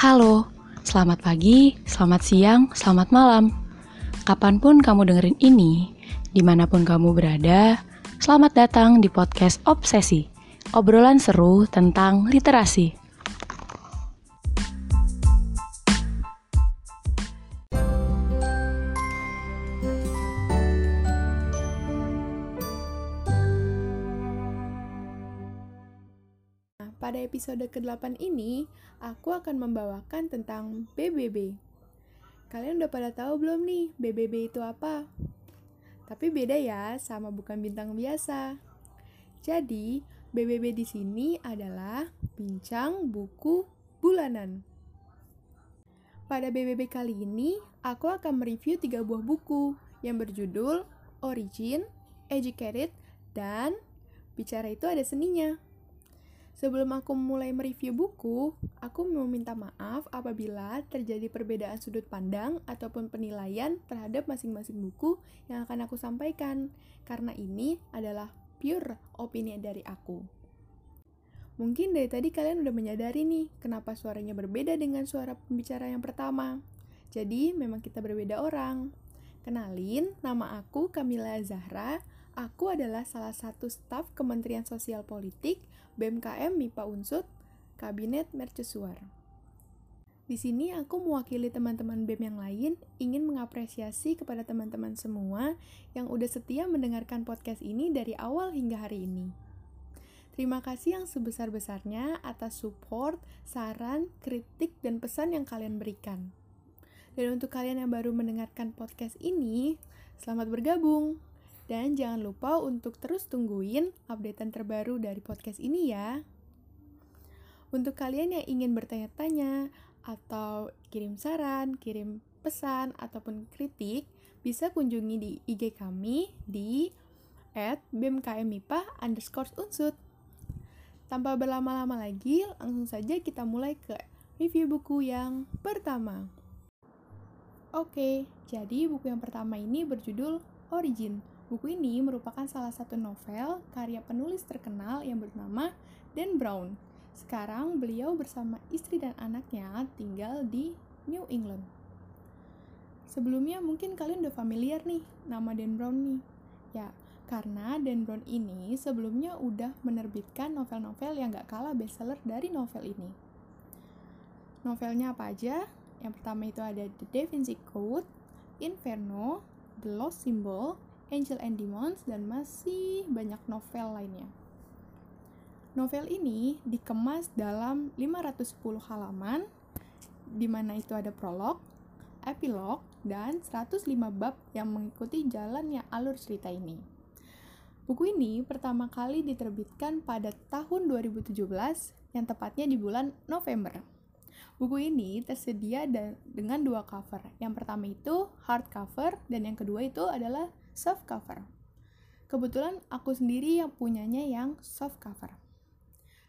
Halo, selamat pagi, selamat siang, selamat malam. Kapan pun kamu dengerin ini, di mana pun kamu berada, selamat datang di podcast Obsesi, obrolan seru tentang literasi. Episode ke-8 ini, aku akan membawakan tentang BBB. Kalian udah pada tahu belum nih BBB itu apa? Tapi beda ya sama bukan bintang biasa. Jadi, BBB di sini adalah bincang buku bulanan. Pada BBB kali ini, aku akan mereview tiga buah buku yang berjudul Origin, Educated, dan Bicara itu ada seninya. Sebelum aku mulai mereview buku, aku mau minta maaf apabila terjadi perbedaan sudut pandang ataupun penilaian terhadap masing-masing buku yang akan aku sampaikan, karena ini adalah pure opini dari aku. Mungkin dari tadi kalian udah menyadari nih, kenapa suaranya berbeda dengan suara pembicara yang pertama. Jadi, memang kita berbeda orang. Kenalin, nama aku Kamila Zahra. Aku adalah salah satu staf Kementerian Sosial Politik BMKM MIPA Unsut, Kabinet Mercusuar. Di sini aku mewakili teman-teman BEM yang lain ingin mengapresiasi kepada teman-teman semua yang udah setia mendengarkan podcast ini dari awal hingga hari ini. Terima kasih yang sebesar-besarnya atas support, saran, kritik, dan pesan yang kalian berikan. Dan untuk kalian yang baru mendengarkan podcast ini, selamat bergabung. Dan jangan lupa untuk terus tungguin updatean terbaru dari podcast ini ya. Untuk kalian yang ingin bertanya-tanya atau kirim saran, kirim pesan, ataupun kritik, bisa kunjungi di IG kami di at underscore unsut. Tanpa berlama-lama lagi, langsung saja kita mulai ke review buku yang pertama. Oke, jadi buku yang pertama ini berjudul Origin Buku ini merupakan salah satu novel karya penulis terkenal yang bernama Dan Brown. Sekarang beliau bersama istri dan anaknya tinggal di New England. Sebelumnya mungkin kalian udah familiar nih nama Dan Brown nih. Ya, karena Dan Brown ini sebelumnya udah menerbitkan novel-novel yang gak kalah bestseller dari novel ini. Novelnya apa aja? Yang pertama itu ada The Da Vinci Code, Inferno, The Lost Symbol, Angel and Demons, dan masih banyak novel lainnya. Novel ini dikemas dalam 510 halaman, di mana itu ada prolog, epilog, dan 105 bab yang mengikuti jalannya alur cerita ini. Buku ini pertama kali diterbitkan pada tahun 2017, yang tepatnya di bulan November. Buku ini tersedia dengan dua cover. Yang pertama itu hardcover, dan yang kedua itu adalah soft cover. Kebetulan aku sendiri yang punyanya yang soft cover.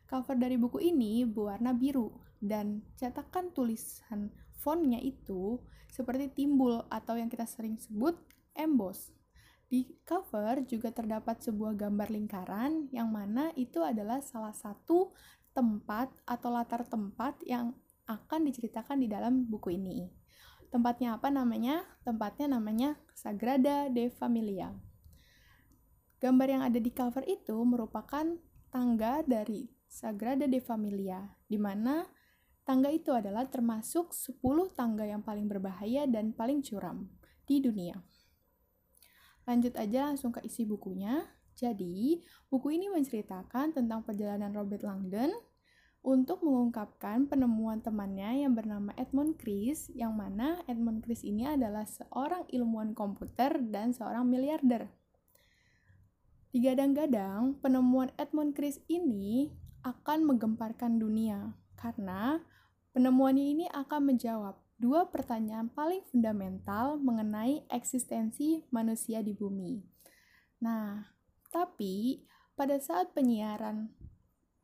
Cover dari buku ini berwarna biru dan cetakan tulisan fontnya itu seperti timbul atau yang kita sering sebut emboss. Di cover juga terdapat sebuah gambar lingkaran yang mana itu adalah salah satu tempat atau latar tempat yang akan diceritakan di dalam buku ini. Tempatnya apa namanya? Tempatnya namanya Sagrada de Familia. Gambar yang ada di cover itu merupakan tangga dari Sagrada de Familia, di mana tangga itu adalah termasuk 10 tangga yang paling berbahaya dan paling curam di dunia. Lanjut aja langsung ke isi bukunya. Jadi, buku ini menceritakan tentang perjalanan Robert Langdon untuk mengungkapkan penemuan temannya yang bernama Edmund Chris, yang mana Edmund Chris ini adalah seorang ilmuwan komputer dan seorang miliarder. Digadang-gadang, penemuan Edmund Chris ini akan menggemparkan dunia karena penemuannya ini akan menjawab dua pertanyaan paling fundamental mengenai eksistensi manusia di bumi. Nah, tapi pada saat penyiaran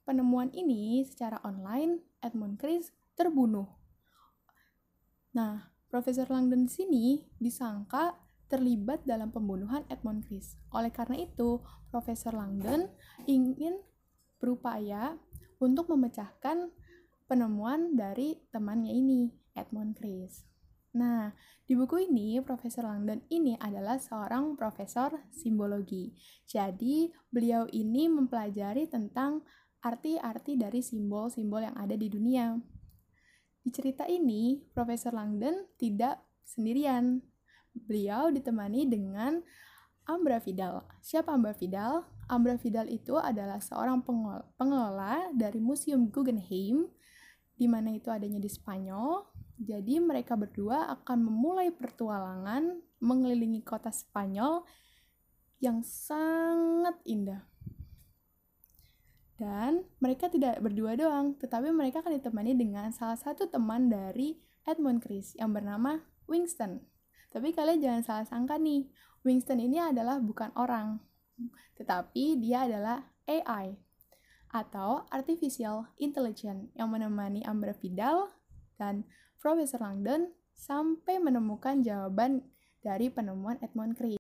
penemuan ini secara online, Edmund Chris terbunuh. Nah, Profesor Langdon sini disangka terlibat dalam pembunuhan Edmund Chris. Oleh karena itu, Profesor Langdon ingin berupaya untuk memecahkan penemuan dari temannya ini, Edmund Chris. Nah, di buku ini, Profesor Langdon ini adalah seorang profesor simbologi. Jadi, beliau ini mempelajari tentang arti-arti dari simbol-simbol yang ada di dunia. Di cerita ini, Profesor Langdon tidak sendirian. Beliau ditemani dengan Ambra Vidal. Siapa Ambra Vidal? Ambra Vidal itu adalah seorang pengelola dari Museum Guggenheim, di mana itu adanya di Spanyol. Jadi mereka berdua akan memulai pertualangan mengelilingi kota Spanyol yang sangat indah. Dan mereka tidak berdua doang, tetapi mereka akan ditemani dengan salah satu teman dari Edmund Chris yang bernama Winston. Tapi kalian jangan salah sangka nih, Winston ini adalah bukan orang, tetapi dia adalah AI atau Artificial Intelligence yang menemani Ambra Vidal dan Profesor Langdon sampai menemukan jawaban dari penemuan Edmund Cree.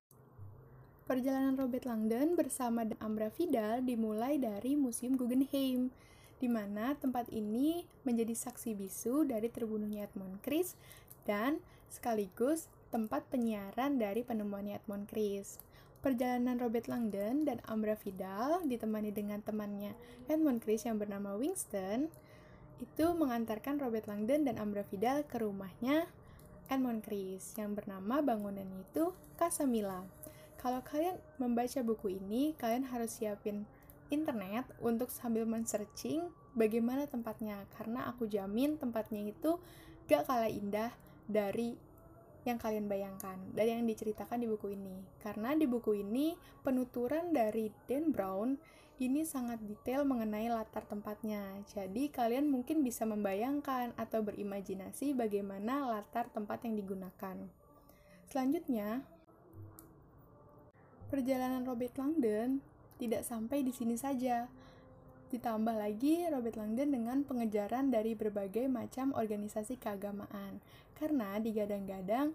Perjalanan Robert Langdon bersama Ambra Vidal dimulai dari Museum Guggenheim, di mana tempat ini menjadi saksi bisu dari terbunuhnya Edmund Chris dan sekaligus tempat penyiaran dari penemuannya Edmund Chris. Perjalanan Robert Langdon dan Ambra Vidal ditemani dengan temannya Edmund Chris yang bernama Winston itu mengantarkan Robert Langdon dan Ambra Vidal ke rumahnya Edmund Chris yang bernama bangunan itu Casa Mila. Kalau kalian membaca buku ini, kalian harus siapin internet untuk sambil men-searching bagaimana tempatnya karena aku jamin tempatnya itu gak kalah indah dari yang kalian bayangkan dari yang diceritakan di buku ini. Karena di buku ini penuturan dari Dan Brown ini sangat detail mengenai latar tempatnya. Jadi kalian mungkin bisa membayangkan atau berimajinasi bagaimana latar tempat yang digunakan. Selanjutnya, perjalanan Robert Langdon tidak sampai di sini saja. Ditambah lagi Robert Langdon dengan pengejaran dari berbagai macam organisasi keagamaan. Karena digadang-gadang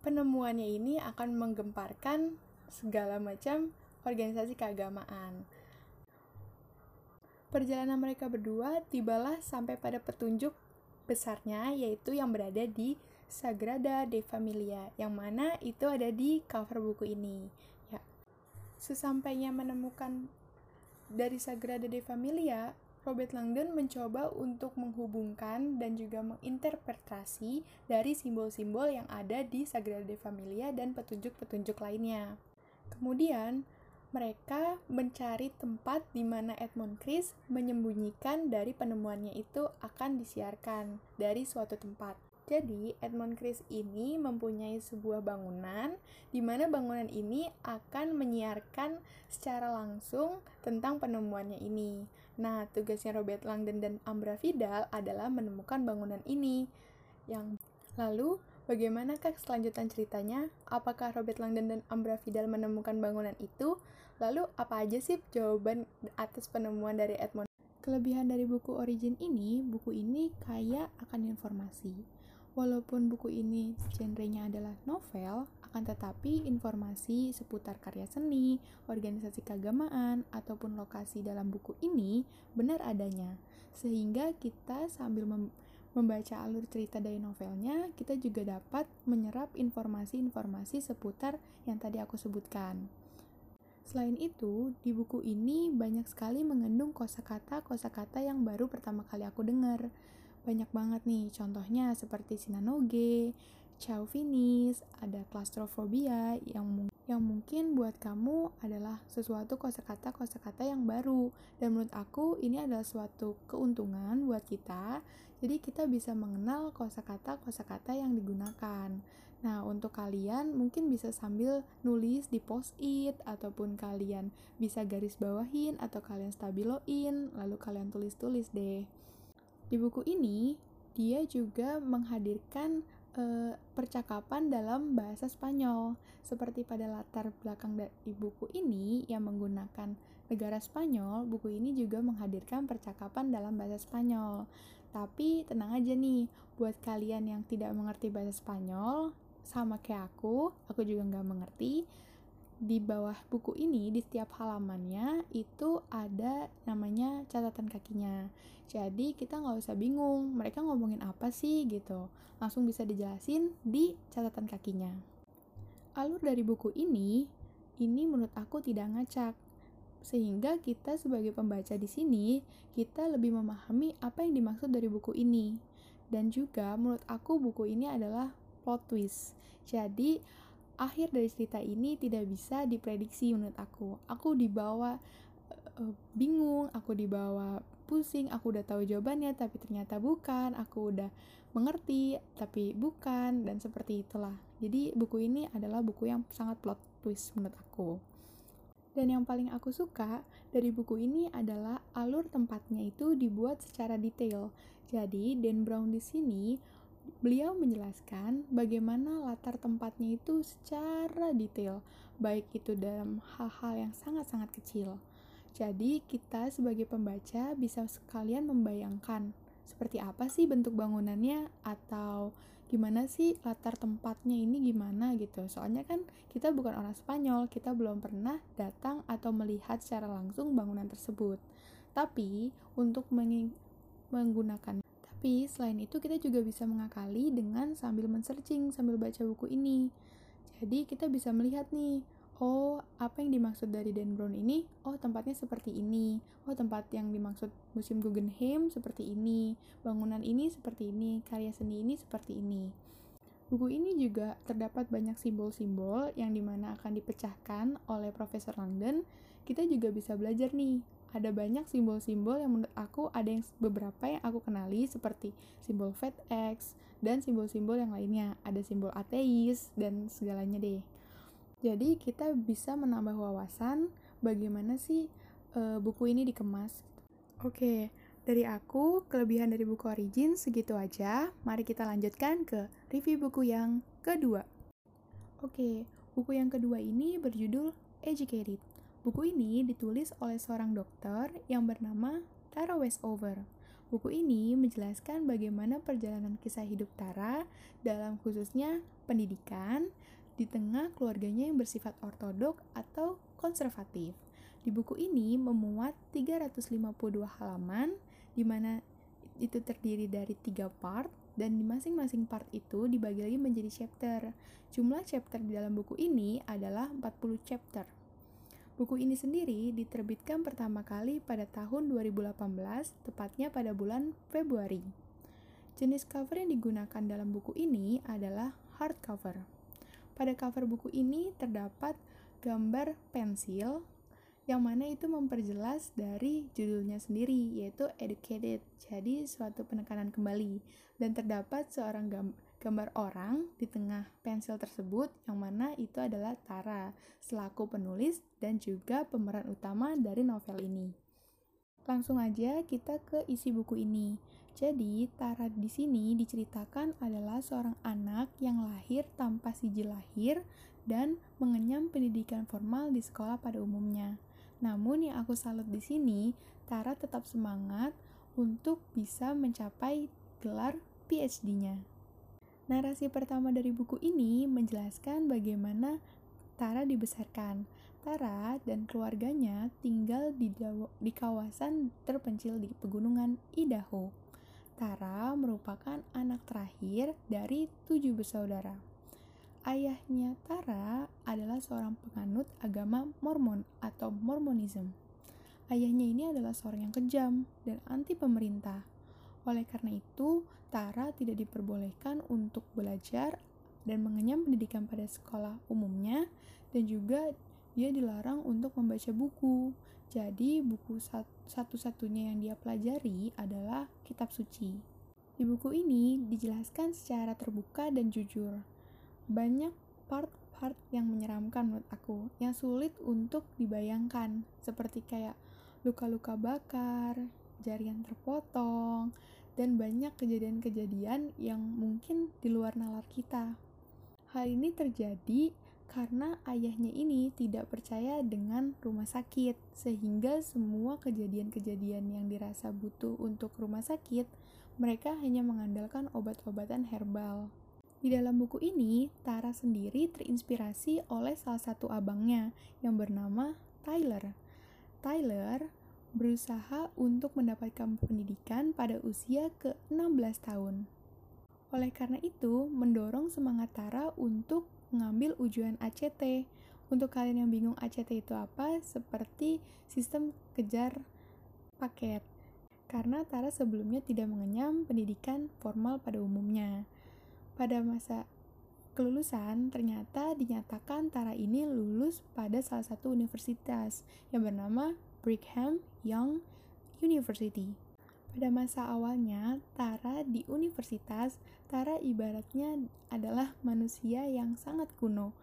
penemuannya ini akan menggemparkan segala macam organisasi keagamaan. Perjalanan mereka berdua tibalah sampai pada petunjuk besarnya yaitu yang berada di Sagrada de Familia yang mana itu ada di cover buku ini. Ya. Sesampainya menemukan dari Sagrada de Familia, Robert Langdon mencoba untuk menghubungkan dan juga menginterpretasi dari simbol-simbol yang ada di Sagrada de Familia dan petunjuk-petunjuk lainnya. Kemudian, mereka mencari tempat di mana Edmund Chris menyembunyikan dari penemuannya itu akan disiarkan dari suatu tempat. Jadi, Edmund Chris ini mempunyai sebuah bangunan di mana bangunan ini akan menyiarkan secara langsung tentang penemuannya ini. Nah, tugasnya Robert Langdon dan Ambra Vidal adalah menemukan bangunan ini. Yang lalu, bagaimanakah kelanjutan ceritanya? Apakah Robert Langdon dan Ambra Vidal menemukan bangunan itu? Lalu, apa aja sih jawaban atas penemuan dari Edmund? Kelebihan dari buku Origin ini, buku ini kaya akan informasi Walaupun buku ini genrenya adalah novel, akan tetapi informasi seputar karya seni, organisasi keagamaan, ataupun lokasi dalam buku ini benar adanya. Sehingga kita sambil mem membaca alur cerita dari novelnya, kita juga dapat menyerap informasi-informasi seputar yang tadi aku sebutkan. Selain itu, di buku ini banyak sekali mengandung kosakata-kosakata yang baru pertama kali aku dengar banyak banget nih contohnya seperti sinanoge, chauvinis, ada claustrophobia yang yang mungkin buat kamu adalah sesuatu kosakata kosakata yang baru. Dan menurut aku ini adalah suatu keuntungan buat kita jadi kita bisa mengenal kosakata kosakata yang digunakan. Nah untuk kalian mungkin bisa sambil nulis di post it ataupun kalian bisa garis bawahin atau kalian stabiloin lalu kalian tulis tulis deh di buku ini, dia juga menghadirkan e, percakapan dalam bahasa Spanyol. Seperti pada latar belakang dari buku ini yang menggunakan negara Spanyol, buku ini juga menghadirkan percakapan dalam bahasa Spanyol. Tapi tenang aja nih, buat kalian yang tidak mengerti bahasa Spanyol, sama kayak aku, aku juga nggak mengerti, di bawah buku ini di setiap halamannya itu ada namanya catatan kakinya. Jadi kita nggak usah bingung mereka ngomongin apa sih gitu. Langsung bisa dijelasin di catatan kakinya. Alur dari buku ini ini menurut aku tidak ngacak. Sehingga kita sebagai pembaca di sini kita lebih memahami apa yang dimaksud dari buku ini. Dan juga menurut aku buku ini adalah plot twist. Jadi akhir dari cerita ini tidak bisa diprediksi menurut aku. Aku dibawa uh, bingung, aku dibawa pusing, aku udah tahu jawabannya tapi ternyata bukan, aku udah mengerti tapi bukan dan seperti itulah. Jadi buku ini adalah buku yang sangat plot twist menurut aku. Dan yang paling aku suka dari buku ini adalah alur tempatnya itu dibuat secara detail. Jadi Dan Brown di sini Beliau menjelaskan bagaimana latar tempatnya itu secara detail, baik itu dalam hal-hal yang sangat-sangat kecil. Jadi, kita sebagai pembaca bisa sekalian membayangkan seperti apa sih bentuk bangunannya atau gimana sih latar tempatnya ini gimana gitu. Soalnya kan kita bukan orang Spanyol, kita belum pernah datang atau melihat secara langsung bangunan tersebut. Tapi untuk menggunakan tapi selain itu kita juga bisa mengakali dengan sambil men-searching, sambil baca buku ini. Jadi kita bisa melihat nih, oh apa yang dimaksud dari Dan Brown ini? Oh tempatnya seperti ini. Oh tempat yang dimaksud Museum Guggenheim seperti ini. Bangunan ini seperti ini. Karya seni ini seperti ini. Buku ini juga terdapat banyak simbol-simbol yang di mana akan dipecahkan oleh Profesor Langdon. Kita juga bisa belajar nih, ada banyak simbol-simbol yang menurut aku ada yang beberapa yang aku kenali seperti simbol FedEx dan simbol-simbol yang lainnya. Ada simbol ateis dan segalanya deh. Jadi kita bisa menambah wawasan bagaimana sih e, buku ini dikemas. Oke, dari aku kelebihan dari buku Origin segitu aja. Mari kita lanjutkan ke review buku yang kedua. Oke, buku yang kedua ini berjudul Educated. Buku ini ditulis oleh seorang dokter yang bernama Tara Westover. Buku ini menjelaskan bagaimana perjalanan kisah hidup Tara dalam khususnya pendidikan di tengah keluarganya yang bersifat ortodok atau konservatif. Di buku ini memuat 352 halaman di mana itu terdiri dari tiga part dan di masing-masing part itu dibagi lagi menjadi chapter. Jumlah chapter di dalam buku ini adalah 40 chapter. Buku ini sendiri diterbitkan pertama kali pada tahun 2018, tepatnya pada bulan Februari. Jenis cover yang digunakan dalam buku ini adalah hardcover. Pada cover buku ini terdapat gambar pensil yang mana itu memperjelas dari judulnya sendiri yaitu educated jadi suatu penekanan kembali dan terdapat seorang gambar gambar orang di tengah pensil tersebut yang mana itu adalah Tara selaku penulis dan juga pemeran utama dari novel ini. Langsung aja kita ke isi buku ini. Jadi, Tara di sini diceritakan adalah seorang anak yang lahir tanpa sijil lahir dan mengenyam pendidikan formal di sekolah pada umumnya. Namun yang aku salut di sini, Tara tetap semangat untuk bisa mencapai gelar PhD-nya. Narasi pertama dari buku ini menjelaskan bagaimana Tara dibesarkan. Tara dan keluarganya tinggal di, di kawasan terpencil di pegunungan Idaho. Tara merupakan anak terakhir dari tujuh bersaudara. Ayahnya Tara adalah seorang penganut agama Mormon atau Mormonism. Ayahnya ini adalah seorang yang kejam dan anti pemerintah. Oleh karena itu, Tara tidak diperbolehkan untuk belajar dan mengenyam pendidikan pada sekolah umumnya dan juga dia dilarang untuk membaca buku. Jadi buku satu-satunya yang dia pelajari adalah kitab suci. Di buku ini dijelaskan secara terbuka dan jujur. Banyak part-part yang menyeramkan menurut aku, yang sulit untuk dibayangkan, seperti kayak luka-luka bakar, jari yang terpotong, dan banyak kejadian-kejadian yang mungkin di luar nalar kita. Hal ini terjadi karena ayahnya ini tidak percaya dengan rumah sakit, sehingga semua kejadian-kejadian yang dirasa butuh untuk rumah sakit, mereka hanya mengandalkan obat-obatan herbal. Di dalam buku ini, Tara sendiri terinspirasi oleh salah satu abangnya yang bernama Tyler. Tyler berusaha untuk mendapatkan pendidikan pada usia ke-16 tahun. Oleh karena itu, mendorong semangat Tara untuk mengambil ujian ACT. Untuk kalian yang bingung ACT itu apa, seperti sistem kejar paket. Karena Tara sebelumnya tidak mengenyam pendidikan formal pada umumnya. Pada masa kelulusan, ternyata dinyatakan Tara ini lulus pada salah satu universitas yang bernama Brigham Young University. Pada masa awalnya, Tara di universitas, Tara ibaratnya adalah manusia yang sangat kuno.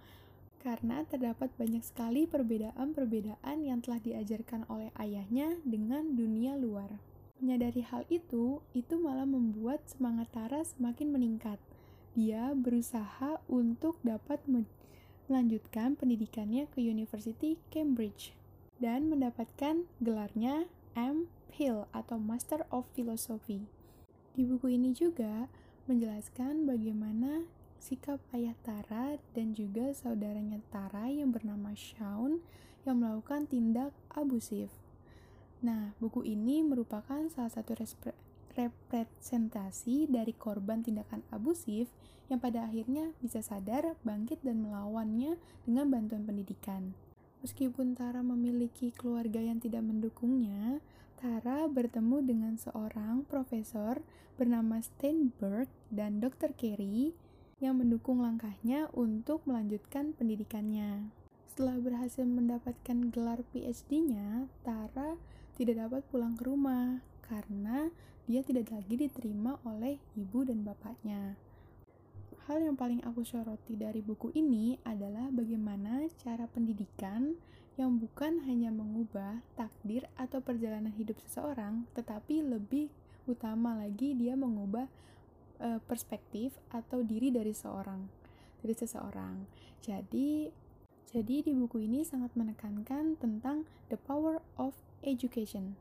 Karena terdapat banyak sekali perbedaan-perbedaan yang telah diajarkan oleh ayahnya dengan dunia luar. Menyadari hal itu, itu malah membuat semangat Tara semakin meningkat dia berusaha untuk dapat melanjutkan pendidikannya ke University Cambridge dan mendapatkan gelarnya M. Phil atau Master of Philosophy. Di buku ini juga menjelaskan bagaimana sikap ayah Tara dan juga saudaranya Tara yang bernama Shaun yang melakukan tindak abusif. Nah, buku ini merupakan salah satu representasi dari korban tindakan abusif yang pada akhirnya bisa sadar, bangkit, dan melawannya dengan bantuan pendidikan. Meskipun Tara memiliki keluarga yang tidak mendukungnya, Tara bertemu dengan seorang profesor bernama Steinberg dan Dr. Carey yang mendukung langkahnya untuk melanjutkan pendidikannya. Setelah berhasil mendapatkan gelar PhD-nya, Tara tidak dapat pulang ke rumah karena dia tidak lagi diterima oleh ibu dan bapaknya. Hal yang paling aku soroti dari buku ini adalah bagaimana cara pendidikan yang bukan hanya mengubah takdir atau perjalanan hidup seseorang, tetapi lebih utama lagi dia mengubah e, perspektif atau diri dari seorang, dari seseorang. Jadi, jadi di buku ini sangat menekankan tentang the power of education.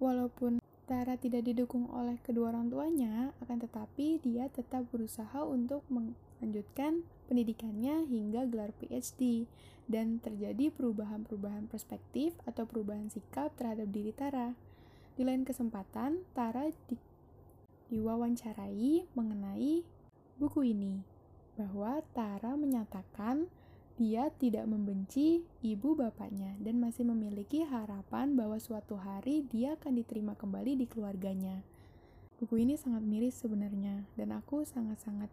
Walaupun Tara tidak didukung oleh kedua orang tuanya, akan tetapi dia tetap berusaha untuk melanjutkan pendidikannya hingga gelar PhD dan terjadi perubahan-perubahan perspektif atau perubahan sikap terhadap diri Tara. Di lain kesempatan, Tara di, diwawancarai mengenai buku ini, bahwa Tara menyatakan dia tidak membenci ibu bapaknya dan masih memiliki harapan bahwa suatu hari dia akan diterima kembali di keluarganya. Buku ini sangat miris sebenarnya, dan aku sangat-sangat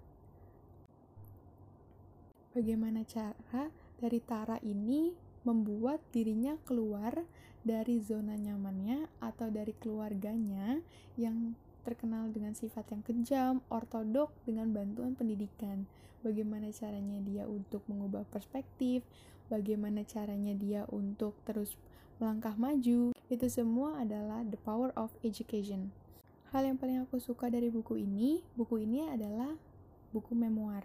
bagaimana cara dari Tara ini membuat dirinya keluar dari zona nyamannya atau dari keluarganya yang terkenal dengan sifat yang kejam, ortodok dengan bantuan pendidikan. Bagaimana caranya dia untuk mengubah perspektif, bagaimana caranya dia untuk terus melangkah maju. Itu semua adalah the power of education. Hal yang paling aku suka dari buku ini, buku ini adalah buku memoir.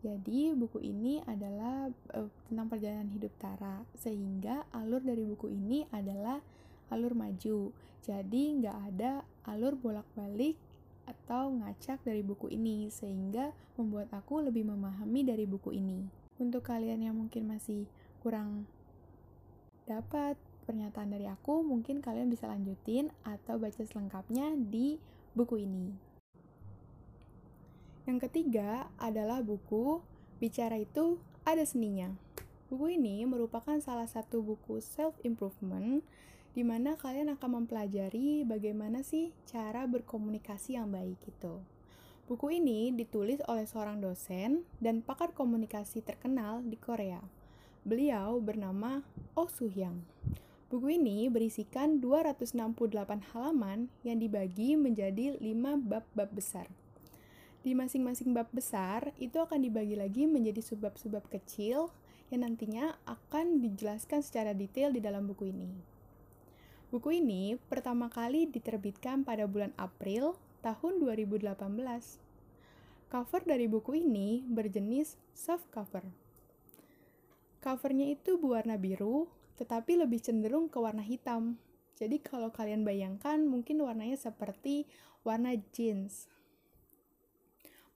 Jadi buku ini adalah uh, tentang perjalanan hidup Tara, sehingga alur dari buku ini adalah alur maju. Jadi nggak ada alur bolak-balik atau ngacak dari buku ini sehingga membuat aku lebih memahami dari buku ini. Untuk kalian yang mungkin masih kurang dapat pernyataan dari aku, mungkin kalian bisa lanjutin atau baca selengkapnya di buku ini. Yang ketiga adalah buku Bicara itu ada seninya. Buku ini merupakan salah satu buku self-improvement di mana kalian akan mempelajari bagaimana sih cara berkomunikasi yang baik itu. Buku ini ditulis oleh seorang dosen dan pakar komunikasi terkenal di Korea. Beliau bernama Oh Soo Hyang. Buku ini berisikan 268 halaman yang dibagi menjadi 5 bab-bab besar. Di masing-masing bab besar itu akan dibagi lagi menjadi subbab-subbab kecil yang nantinya akan dijelaskan secara detail di dalam buku ini. Buku ini pertama kali diterbitkan pada bulan April tahun 2018. Cover dari buku ini berjenis soft cover. Covernya itu berwarna biru, tetapi lebih cenderung ke warna hitam. Jadi kalau kalian bayangkan mungkin warnanya seperti warna jeans.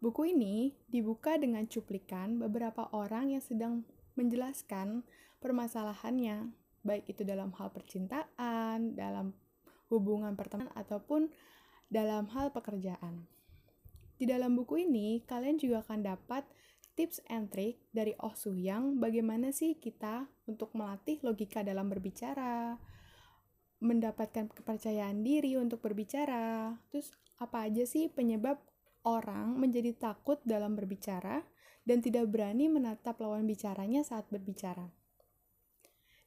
Buku ini dibuka dengan cuplikan beberapa orang yang sedang menjelaskan permasalahannya, baik itu dalam hal percintaan, dalam hubungan pertemanan, ataupun dalam hal pekerjaan. Di dalam buku ini, kalian juga akan dapat tips and trick dari Oh Soo Yang bagaimana sih kita untuk melatih logika dalam berbicara, mendapatkan kepercayaan diri untuk berbicara, terus apa aja sih penyebab orang menjadi takut dalam berbicara dan tidak berani menatap lawan bicaranya saat berbicara.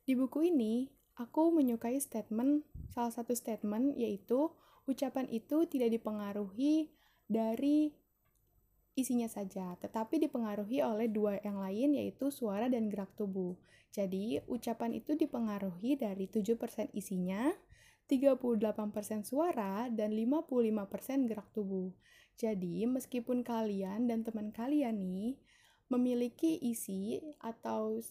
Di buku ini, aku menyukai statement, salah satu statement yaitu ucapan itu tidak dipengaruhi dari isinya saja, tetapi dipengaruhi oleh dua yang lain yaitu suara dan gerak tubuh. Jadi, ucapan itu dipengaruhi dari 7% isinya, 38% suara, dan 55% gerak tubuh. Jadi, meskipun kalian dan teman kalian nih memiliki isi atau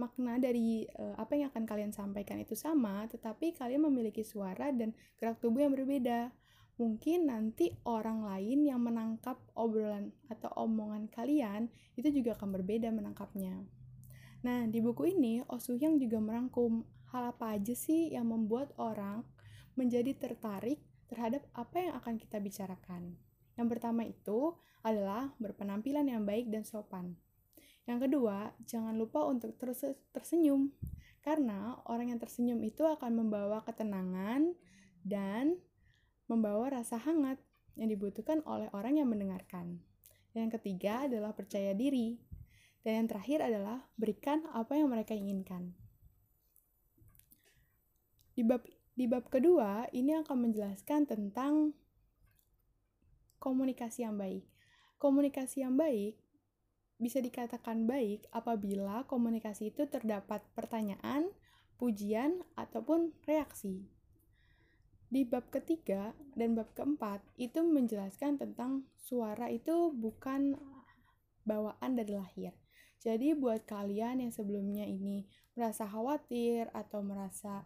makna dari uh, apa yang akan kalian sampaikan itu sama, tetapi kalian memiliki suara dan gerak tubuh yang berbeda. Mungkin nanti orang lain yang menangkap obrolan atau omongan kalian itu juga akan berbeda menangkapnya. Nah, di buku ini Osuyang juga merangkum hal apa aja sih yang membuat orang menjadi tertarik terhadap apa yang akan kita bicarakan. Yang pertama itu adalah berpenampilan yang baik dan sopan. Yang kedua, jangan lupa untuk terus tersenyum, karena orang yang tersenyum itu akan membawa ketenangan dan membawa rasa hangat yang dibutuhkan oleh orang yang mendengarkan. Yang ketiga adalah percaya diri, dan yang terakhir adalah berikan apa yang mereka inginkan. Di bab di bab kedua, ini akan menjelaskan tentang komunikasi yang baik. Komunikasi yang baik bisa dikatakan baik apabila komunikasi itu terdapat pertanyaan, pujian, ataupun reaksi. Di bab ketiga dan bab keempat itu menjelaskan tentang suara itu bukan bawaan dari lahir. Jadi buat kalian yang sebelumnya ini merasa khawatir atau merasa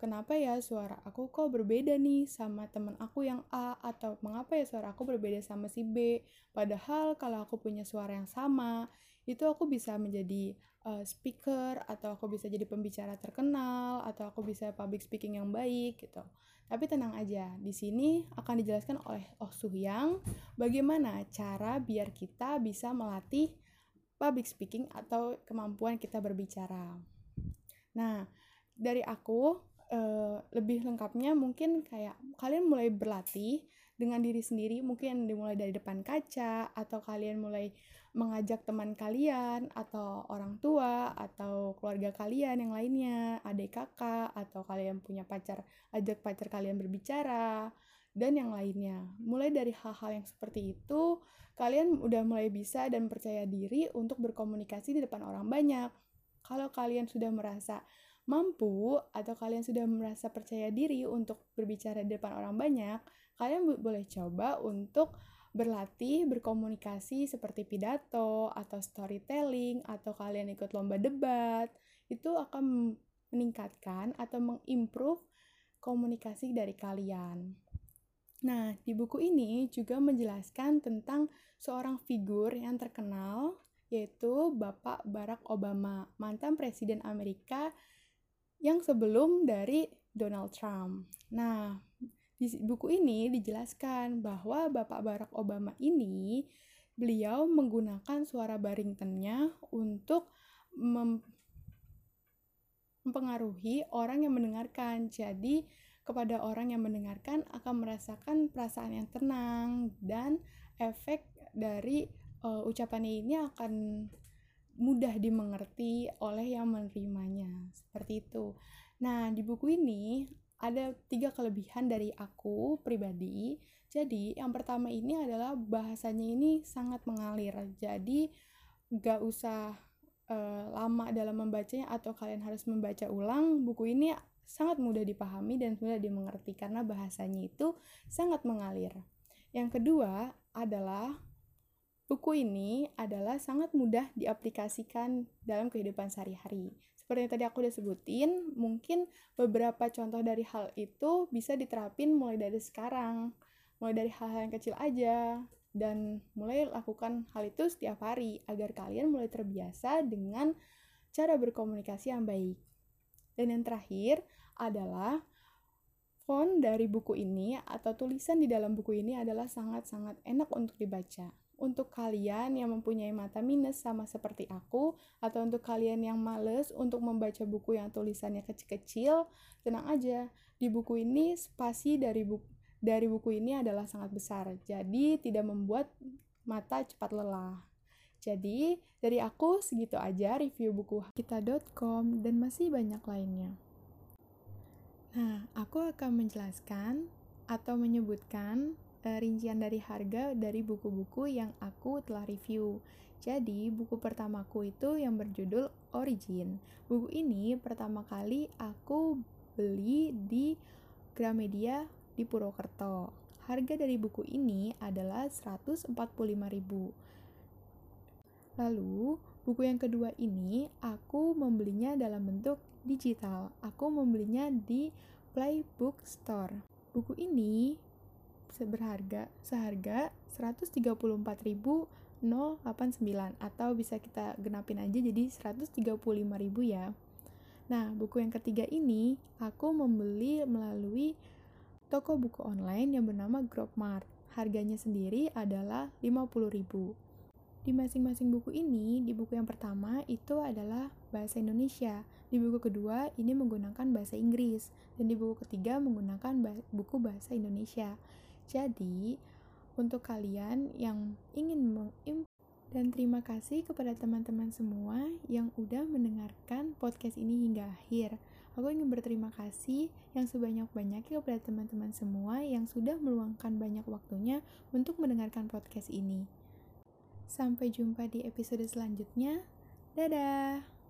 kenapa ya suara aku kok berbeda nih sama teman aku yang A? Atau mengapa ya suara aku berbeda sama si B? Padahal kalau aku punya suara yang sama itu aku bisa menjadi uh, speaker atau aku bisa jadi pembicara terkenal atau aku bisa public speaking yang baik gitu. Tapi tenang aja di sini akan dijelaskan oleh Oh Suhyang bagaimana cara biar kita bisa melatih public speaking atau kemampuan kita berbicara. Nah dari aku uh, lebih lengkapnya mungkin kayak kalian mulai berlatih dengan diri sendiri mungkin dimulai dari depan kaca atau kalian mulai mengajak teman kalian atau orang tua atau keluarga kalian yang lainnya adik kakak atau kalian punya pacar ajak pacar kalian berbicara dan yang lainnya. Mulai dari hal-hal yang seperti itu kalian udah mulai bisa dan percaya diri untuk berkomunikasi di depan orang banyak. Kalau kalian sudah merasa mampu atau kalian sudah merasa percaya diri untuk berbicara di depan orang banyak, kalian boleh coba untuk berlatih berkomunikasi seperti pidato atau storytelling atau kalian ikut lomba debat. Itu akan meningkatkan atau mengimprove komunikasi dari kalian. Nah, di buku ini juga menjelaskan tentang seorang figur yang terkenal yaitu Bapak Barack Obama, mantan presiden Amerika yang sebelum dari Donald Trump. Nah, di buku ini dijelaskan bahwa Bapak Barack Obama ini beliau menggunakan suara Barringtonnya untuk mem mempengaruhi orang yang mendengarkan. Jadi, kepada orang yang mendengarkan akan merasakan perasaan yang tenang dan efek dari uh, ucapannya ini akan mudah dimengerti oleh yang menerimanya. Seperti itu. Nah, di buku ini ada tiga kelebihan dari aku pribadi. Jadi, yang pertama ini adalah bahasanya ini sangat mengalir. Jadi, gak usah uh, lama dalam membacanya atau kalian harus membaca ulang. Buku ini sangat mudah dipahami dan mudah dimengerti karena bahasanya itu sangat mengalir. Yang kedua adalah Buku ini adalah sangat mudah diaplikasikan dalam kehidupan sehari-hari. Seperti yang tadi aku udah sebutin, mungkin beberapa contoh dari hal itu bisa diterapin mulai dari sekarang. Mulai dari hal-hal yang kecil aja. dan mulai lakukan hal itu setiap hari agar kalian mulai terbiasa dengan cara berkomunikasi yang baik. Dan yang terakhir adalah font dari buku ini atau tulisan di dalam buku ini adalah sangat-sangat enak untuk dibaca. Untuk kalian yang mempunyai mata minus sama seperti aku, atau untuk kalian yang males untuk membaca buku yang tulisannya kecil-kecil, tenang aja. Di buku ini spasi dari buku dari buku ini adalah sangat besar, jadi tidak membuat mata cepat lelah. Jadi, dari aku segitu aja review buku kita.com dan masih banyak lainnya. Nah, aku akan menjelaskan atau menyebutkan uh, rincian dari harga dari buku-buku yang aku telah review. Jadi, buku pertamaku itu yang berjudul Origin. Buku ini pertama kali aku beli di Gramedia di Purwokerto. Harga dari buku ini adalah 145.000. Lalu, buku yang kedua ini aku membelinya dalam bentuk digital. Aku membelinya di Playbook Store. Buku ini berharga seharga 134.089 atau bisa kita genapin aja jadi 135.000 ya. Nah, buku yang ketiga ini aku membeli melalui toko buku online yang bernama Grokmart. Harganya sendiri adalah 50.000. Di masing-masing buku ini, di buku yang pertama itu adalah bahasa Indonesia, di buku kedua ini menggunakan bahasa Inggris, dan di buku ketiga menggunakan buku bahasa Indonesia. Jadi, untuk kalian yang ingin mengim dan terima kasih kepada teman-teman semua yang udah mendengarkan podcast ini hingga akhir. Aku ingin berterima kasih yang sebanyak-banyaknya kepada teman-teman semua yang sudah meluangkan banyak waktunya untuk mendengarkan podcast ini. Sampai jumpa di episode selanjutnya. Dadah!